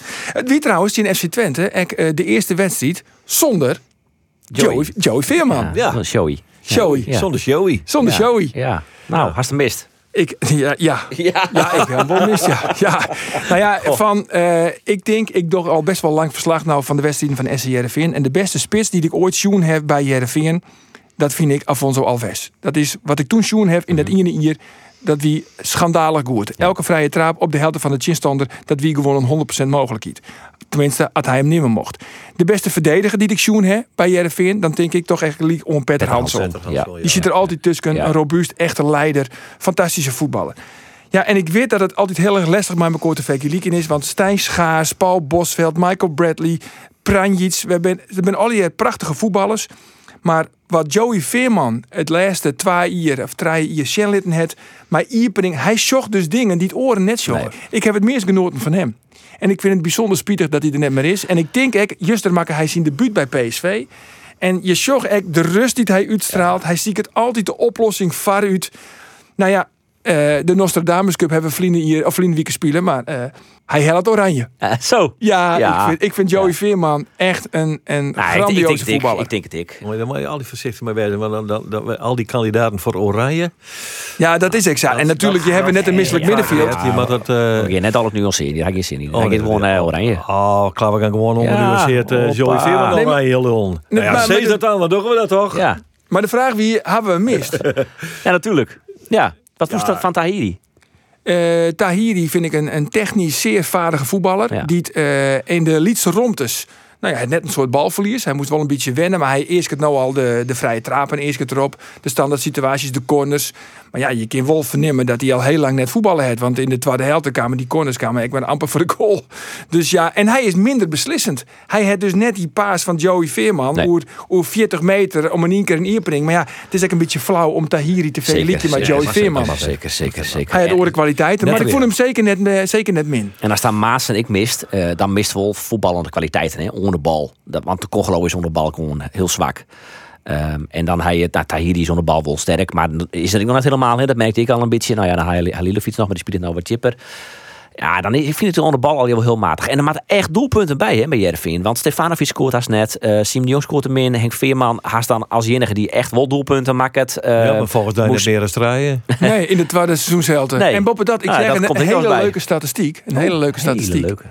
Wie trouwens, in FC Twente, uh, de eerste wedstrijd zonder Joey, Joey, Joey Veerman. Ja, ja. Joey. Joey. Ja. Zonder Joey. Zonder ja. Joey. Ja. Nou, hast hem mist. Ik, ja, ja. Ja. ja, ik heb wel mis, ja. ja. Nou ja, van, uh, ik denk, ik doe al best wel lang verslag nou van de wedstrijden van SC Jereveen. En de beste spits die ik ooit zoen heb bij Jereveen, dat vind ik Afonso Alves. Dat is wat ik toen zoen heb in dat ene hier dat wie schandalig goed. Elke vrije trap op de helft van de chinstander, dat wie gewoon een 100% mogelijkheid. Tenminste, als hij hem nemen mocht. De beste verdediger die ik zoen heb bij Jereveen, dan denk ik toch echt liek om Peter Hansson. Ja. Die zit er altijd tussen, een robuust, echte leider, fantastische voetballer. Ja, en ik weet dat het altijd heel erg lastig met mijn korte vergelijking is. Want Stijn Schaars, Paul Bosveld, Michael Bradley, Pranjic. We hebben, we hebben al die prachtige voetballers. Maar wat Joey Veerman het laatste twee jaar of drie jaar Shenlitten had, maar Iepening, hij zocht dus dingen die het oren net zo. Nee. Ik heb het meest genoten van hem. En ik vind het bijzonder spietig dat hij er net meer is. En ik denk ook, juster maken hij zijn debuut bij PSV. En je zocht ook de rust die hij uitstraalt. Ja. Hij ziet het altijd de oplossing vanuit. Nou ja, uh, de Nostradamus Cup hebben vrienden hier, of vrienden spelen, maar uh, hij helpt oranje. Uh, zo. Ja, ja, Ik, vind, ik vind Joey ja. Veerman echt een, een nou, grandioze ik, ik, ik, voetballer. Ik denk het ik. Maar dan moet je al die voorzichtig mee wezen, want dan, dan, dan, al die kandidaten voor oranje. Ja, dat is exact. En natuurlijk, je hebt net een misselijk middenveld. Je moet dat, uh, je net al het nuanceren, die heb geen zin in. Hij gaat gewoon uh, oranje. Oh, klaar, we gaan gewoon ongenuanceerd uh, Joey Veerman nee, oranje lullen. Nee, ja, maar, dat dan, dan doen we dat toch? Ja. Maar de vraag wie hebben we mist? ja, natuurlijk. Ja. Wat was dat van Tahiri? Uh, Tahiri vind ik een, een technisch zeer vaardige voetballer. Ja. Die uh, in de Lietse Romtes nou ja, net een soort balverlies. Hij moest wel een beetje wennen, maar hij eerst het nou al de, de vrije trapen eerst het erop. De standaard situaties, de corners. Maar ja, je kan wel vernemen dat hij al heel lang net voetballen heeft. Want in de tweede helft kwamen die corners kwamen ik ben amper voor de goal. Dus ja, en hij is minder beslissend. Hij had dus net die paas van Joey Veerman. Nee. Oer, oer 40 meter om een één keer een ierbring. Maar ja, het is ook een beetje flauw om Tahiri te vergelijken met Joey Veerman. Zeker, zeker, zeker. Hij had oren kwaliteiten, maar ik vond hem zeker net, zeker net min. En als daar Maas en ik mist, uh, dan mist wel voetballende kwaliteiten. Hè? Onder de bal. Dat, want de Congolo is onder de bal gewoon heel zwak. Um, en dan hij het, nou, Tahiri zonder bal wel sterk, maar is er nog net helemaal, hè? dat merkte ik al een beetje. Nou ja, dan Halilovic nog, maar die speelt nou wat chipper. Ja, dan is, ik vind het onder de bal al heel, heel matig. En er maakt echt doelpunten bij hè, bij Jervin. Want Stefanovic scoort haast net. eh Sim de Jong scoort hem in. Henk Veerman haast dan als enige die echt wel doelpunten maakt. eh, ja, maar volgens mij moest- meer strijden. Nee, in de tweede seizoenshelte. Nee. En boven dat, ik Ah, zeg dat een hele bij. leuke statistiek. Een hele leuke Hele statistiek. leuke.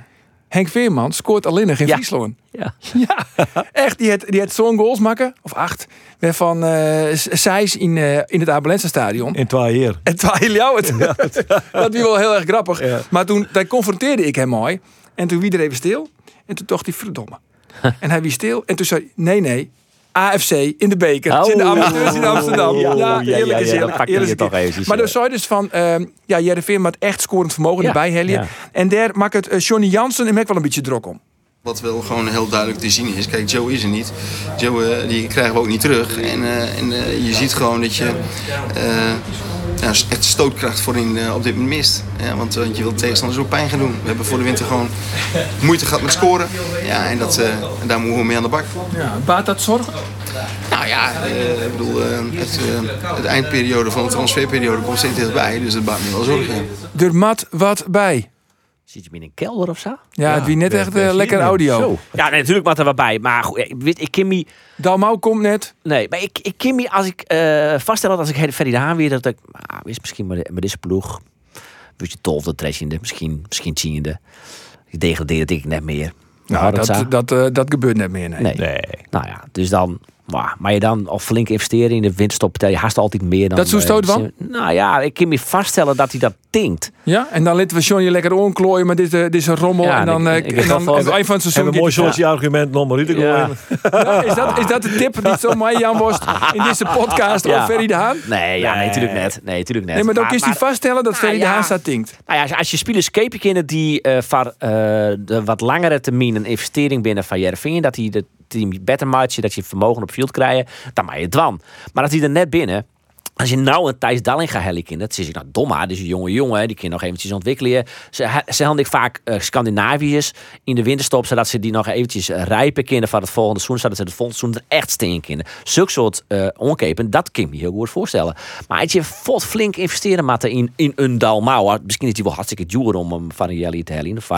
Henk Veerman scoort alleen nog in Ja. Friesland. Ja. Ja, echt. Die had, die had zo'n goals maken, of acht, waarvan eh Seis in, eh, in het Abelense stadion. In twee jaar. En terwijl jou het. dat was wel heel erg grappig. Maar toen daar confronteerde ik hem mooi. En toen wie er even stil. En toen dacht hij, verdomme. en hij wie stil. En toen zei hij, nee, nee. AFC in de beker. Is in de Oh. amateurs in Amsterdam. Ja, Ja, ja, eerlijk is ja, eerlijk. toch Maar dan zou je dus van, ehm ja, Jereveen met echt scorend vermogen Ja, erbij helien. ja. En daar maakt het eh, Johnny Jansen en ik wel een beetje druk om. Wat wel gewoon heel duidelijk te zien is. Kijk, Joe is er niet. Joe eh, die krijgen we ook niet terug. En, eh, en je ziet gewoon dat je eh, ja, echt stootkracht voorin eh, op dit moment mist. Ja, want, want je wilt tegenstanders ook pijn gaan doen. We hebben voor de winter gewoon moeite gehad met scoren. Ja, en, dat, eh, en daar moeten we mee aan de bak. Ja, baat dat zorgen? Nou ja, eh, ik bedoel, eh, het, eh, het eindperiode van de transferperiode komt steeds dichtbij. Dus dat baat me wel zorgen. Er mat wat bij. Zit je in een kelder of zo? Ja, het wie net echt eh, lekker audio. zo. Ja, nee, natuurlijk maakt er wat bij. Maar goed, ik, weet, ik ken me... Dalmau komt net. Nee, maar ik, ik ken me als ik eh vaststellen dat als ik Ferry de Haan weer dat ik, ah, is misschien met, met deze ploeg, weet je, twaalfde, trashende, misschien, misschien tiende. Ik degradeer denk ik net meer. Nou, dat, dat, eh, dat gebeurt net meer. Nee. nee. Nee. Nou ja, dus dan, maar, maar je dan al flink investeren in de je haast altijd meer dan. Dat zo stoot eh, van? Nou ja, ik kan me vaststellen dat hij dat tinkt. Ja, en dan laten we Johnny lekker onklooien met dit, eh, dit is een rommel. Ja, en dan, ik- eh, ik heb en dan van- het eind van het seizoen... Een mooi soortje argument nog maar Ja. gooien. Ja, is, dat, is dat de tip die zo mij Jan was in deze podcast Ja. over Ferry de Haan? Nee, ja, nee, natuurlijk net. Nee, natuurlijk net. Nee, maar dan kun je vaststellen dat Nou, Ferry de. Haan staat tinkt. Nou ja, als je- je spelers kennen kennen die eh voor eh, de wat langere termijn een investering binnen van Jervin, dat hij de team beter maakt, dat je vermogen op field krijgen, dan maak je het dwan. Maar dat hij er net binnen. Als je nou een Thijs Dallinga helliken, dat is ik nou dom, hè, dus een jonge jongen, die kan nog eventjes ontwikkelen. Ze, ze ik vaak eh, Scandinaviërs in de winterstop, zodat ze die nog eventjes rijpen kunnen van het volgende seizoen, zodat ze het volgende seizoen er echt steen kunnen. Zulke soort eh onkepen, dat kan ik me heel goed voorstellen. Maar als je vol flink investeren moet in, in een Dalmau, misschien is die wel hartstikke duur om hem van een Jelly te hellen. Of ehm,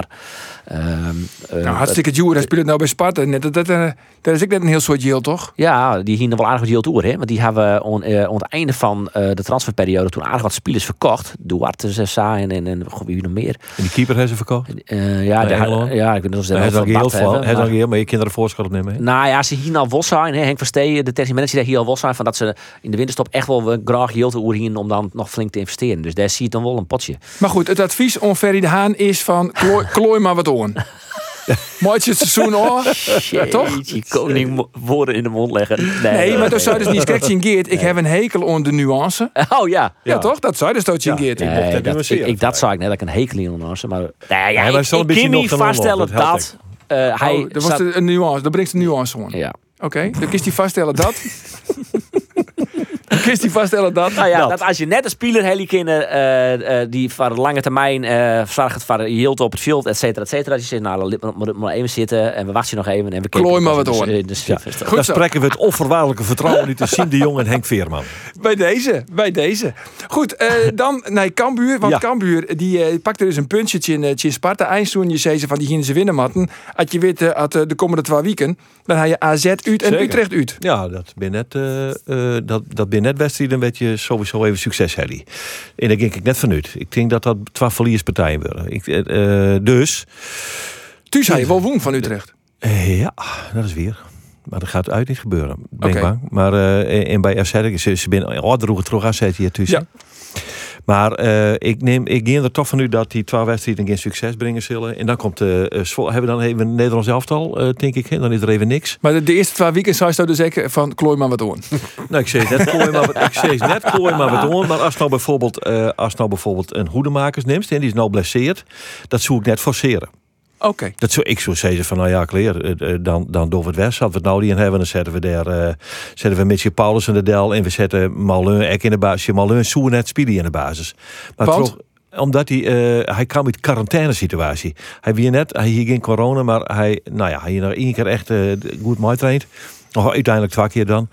eh, Nou, hartstikke duur. Hij speelt het nou bij Sparta. Dat, dat, eh, dat is ik net een heel soort yield, toch? Ja, die hier wel aardig wat heel toe, hè? Want die hebben eh, aan het einde van eh, de transferperiode toen aardig wat spelers verkocht. Duarte, Zessa en, en, en goh, wie nog meer. En die keeper hebben ze verkocht. Eh, ja, de, ja, ik weet niet of ze al heel veel. hebben, Hij maar- heel, maar je kinderen voorschot nemen. Nou ja, ze hier al was zijn, hè, Henk Versteen, de technische manager, die hier al was zijn van dat ze in de winterstop echt wel weer graag heel te oer om dan nog flink te investeren. Dus daar zie je dan wel een potje. Maar goed, het advies om Ferry de Haan is van klooi, klooi maar wat on. Mooi het seizoen hoor. Toch? Jeetje, koning woorden in de mond leggen. Nee, Nee, maar dat zou dus niet zien, Geert. Ik heb een hekel aan de nuance. Oh ja. Ja, toch? Dat zou dus zien, Geert. Nee, dat dat, ik, ik, dat zou ik net dat ik een hekel in onderhouden. Maar, nee, ja, maar ik, zo'n ik beetje kan dan vaststellen dat dat eh, hij... Oh, dat was zat- een nuance. Dat brengt de nuance gewoon. ja. Oké, dan kiest hij vaststellen dat. dan hij vaststellen dat. Nou ja, dat. als je net een speler heli kennen eh, eh, die voor de lange termijn eh zorgt voor hield op het veld, et cetera, et cetera. Dat je zegt, nou, laat maar, maar even zitten en we wachten nog even en we kijken. Klooi maar wat hoor. Goed Dan zo. spreken we het onvoorwaardelijke vertrouwen uit tussen de Jong en Henk Veerman. Bij deze, bij deze. Goed, eh, dan naar Cambuur. Want Ja. Cambuur die eh, pakte dus een puntje in, eh, in Sparta. Eindstoen, je zei ze van die gingen ze winnen matten. Als je weet, had, eh, de komende twee weken, dan had je AZ uit en Zeker. Utrecht uit. Ja, dat ben net, eh eh, dat, dat ben net wedstrijden weet je sowieso even succes Helly. En daar ging ik net vanuit. Ik denk dat dat twee verlierspartijen worden. Ik, eh, eh, dus, had je wel woen van Utrecht. eh, ja, dat is weer. Maar dat gaat uit niet gebeuren. Ben ik bang. Maar en bij AZ, ze, ze ben oh, droeg het terug AZ hier tussen. Ja. Maar eh, ik, neem, ik ga er toch van uit dat die twee wedstrijden geen succes brengen zullen. En dan komt eh eh, Zwolle- hebben we dan even een Nederlands elftal, eh, denk ik. hè? Dan is er even niks. Maar de, de eerste twee weken zou je dus zeker van klooi maar wat on. Nou, ik zeg net klooi maar wat, ik zeg net klooi maar wat doen. Maar als nou bijvoorbeeld, als nou bijvoorbeeld een hoedemakers neemt en die is nou blesseerd, dat zou ik net forceren. Oké. Dat zou ik zou zeggen van nou ja, kleer, eh, eh, dan, dan doen we het weg. Als we het nou niet in hebben, dan zetten we daar, eh, zetten we Mitchell Paulus in de del en we zetten Malun ek in de basis. Malun zou net Speedy in de basis. Maar toch, omdat hij, eh, hij kwam uit quarantaine situatie. Hij weer net, hij hier geen corona, maar hij, nou ja, hij nog één keer echt goed mooi. Of uiteindelijk twee keer dan.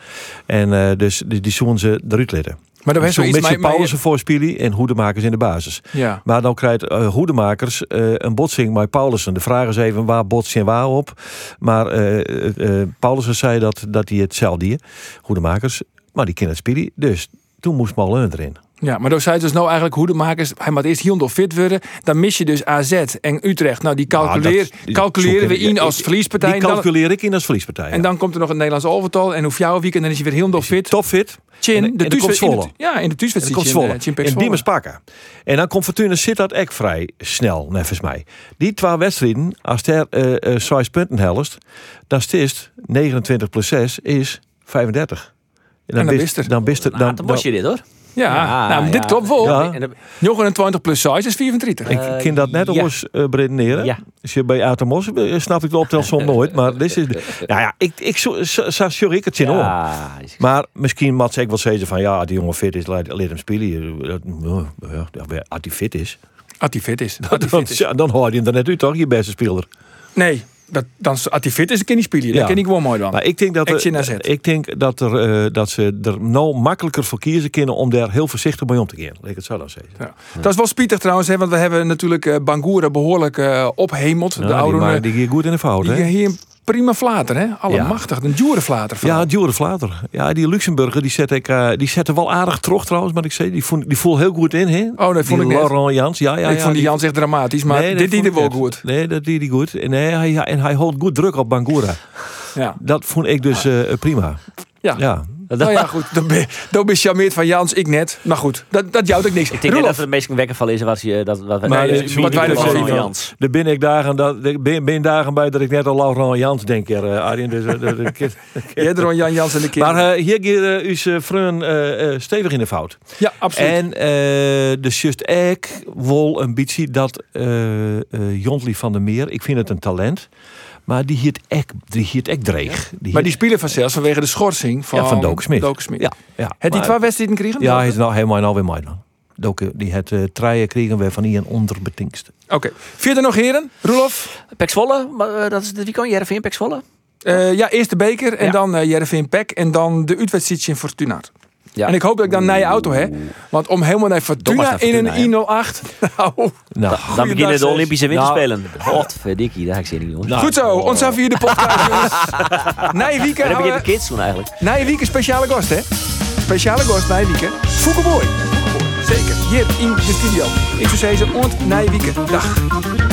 En dus die, die ze eruit litten. Maar dan Zo is zoiets... met maar- maar- Paulussen voor Spili en Hoedemakers in de basis. Ja. Maar dan krijgt eh, Hoedemakers eh, een botsing met Paulussen. De vraag is even waar botst je waar op. Maar eh, Paulussen zei dat, dat hij hetzelfde die Hoedemakers. Maar die kent het Spili. Dus toen moest Malin erin. Ja, maar dan zei dus nou eigenlijk hoe de makers, hij moet eerst heel fit worden. Dan mis je dus AZ en Utrecht. Nou, die calculeer, Ah, dat- calculeren we in als Die verliespartij. Dan, calculeer ik in als verliespartij. en dan komt er nog een Nederlands overtal. En hoe jouw weekend, dan is hij weer heel fit. topfit. Chin, En- de en komt thuiswedstrijd- in de- Ja, in de dan komt Chin, Zwolle. eh, En Zwolle. Diemers pakken. En dan komt Fortuna Sittard ook vrij snel, nevens mij. Die twee wedstrijden, als er eh eh, zes punten helst, dan is 29 plus 6 is 35. En dan bist er. Dan bist er. Dan, Dan, dan was je dit hoor. Ja, nou, dit klopt wel. Ja. En dan- 29 plus 6 is 34. Ik kan dat net ja. eens eh, beredeneren. Ja. Als je bij Atemos eh, snap ik de optelsom nooit. Maar dit is. Nou ja, ik, ik zo, zo, zo sorry ik het zin om. Maar misschien moet ik wel zeggen van ja, die jongen fit is, laat, laat hem spelen. Ja, ja, als hij fit is. Als hij fit is. Dan, hoor je hem er net uit toch, je beste speler. Nee, dat, dan, als hij fit is, kan hij spelen. Dat Ja. ken ik gewoon mooi dan. Maar ik denk dat, er, ik denk dat, er, eh, dat ze er nou makkelijker voor kiezen kunnen om daar heel voorzichtig bij om te gaan. Ik het zo dan zeggen. Ja. Dat is wel spietig trouwens, hè, want we hebben natuurlijk eh, Bangura behoorlijk eh, ophemeld. de Nou, die, oude, maar, die goed in de fout, die hè? hier prima flater, hè? Allemachtig, een dure flater. Ja, vooral. Jure Vlater. Ja, die Luxemburger die zet, ik, eh, die zette wel aardig terug trouwens, maar ik zei, die voel, die voel heel goed in, hè? Oh, dat vond die ik net. Laurent Jans, ja, ja, ik ja, vond die Jans echt dramatisch, maar Nee, dit vond deed wel goed. Nee, dat deed hij goed. Nee, hij, en hij houdt goed druk op Bangura. Ja. Dat vond ik dus eh, prima. Ja. Ja. Nou ja, goed. Dan ben, dan ben je charmeerd van Jans, ik net. Maar goed, dat, dat jouwt ook niks. Ik denk Roelof, dat het meest wekken van is wat je dat wat Maar Nee, eh, wat wij vinden. van, Er ben ik dagen, dat, er ben, ben dagen bij dat ik net al Laurent Jans denk, er, eh, Arjen. Dus, eh, dat- dat- jij er Jan Jans en de kind. maar eh, hier gaat uh, uw vriend eh, eh, stevig in de fout. ja, absoluut. En eh, de just ek wil een beetje dat eh eh, Jontli van der Meer, ik vind het een talent, maar die hield ek, die hield ek dreig. Die maar die spelen vanzelfs vanwege de schorsing van, ja, van Doke Smit. Doke Smit. Ja, ja. Het die twee wedstrijden kregen? Ja, hij is nou helemaal alweer mij dan. Doke, die het uh, treien kregen we van Ian onderbetingst. Oké. Vier er nog heren? Roelof? Pek Zwolle, maar, eh, dat is dit weekend. Jereveen, Pek Zwolle. Eh, ja, eerst de beker en Ja. dan uh, Jereveen Pek en dan de uitwedstrijd in Fortuna. Ja. En ik hoop dat ik dan naar je auto heb. Want om helemaal naar Fortuna in Fortuna, een I08. Nou, Nou, Dan beginnen de. Olympische Nou. Winterspelen. Wat verdikkie, daar heb ik zin in, jongens. goed zo. Ons af hier de podcast, jongens. Na je weekend Dan heb ik houden de kids toen eigenlijk. Weekend speciale gast, hè? Speciale gast weekend. Foukeboy. Zeker. Hier in de studio. Ik zou zeggen, ont weekend. Dag.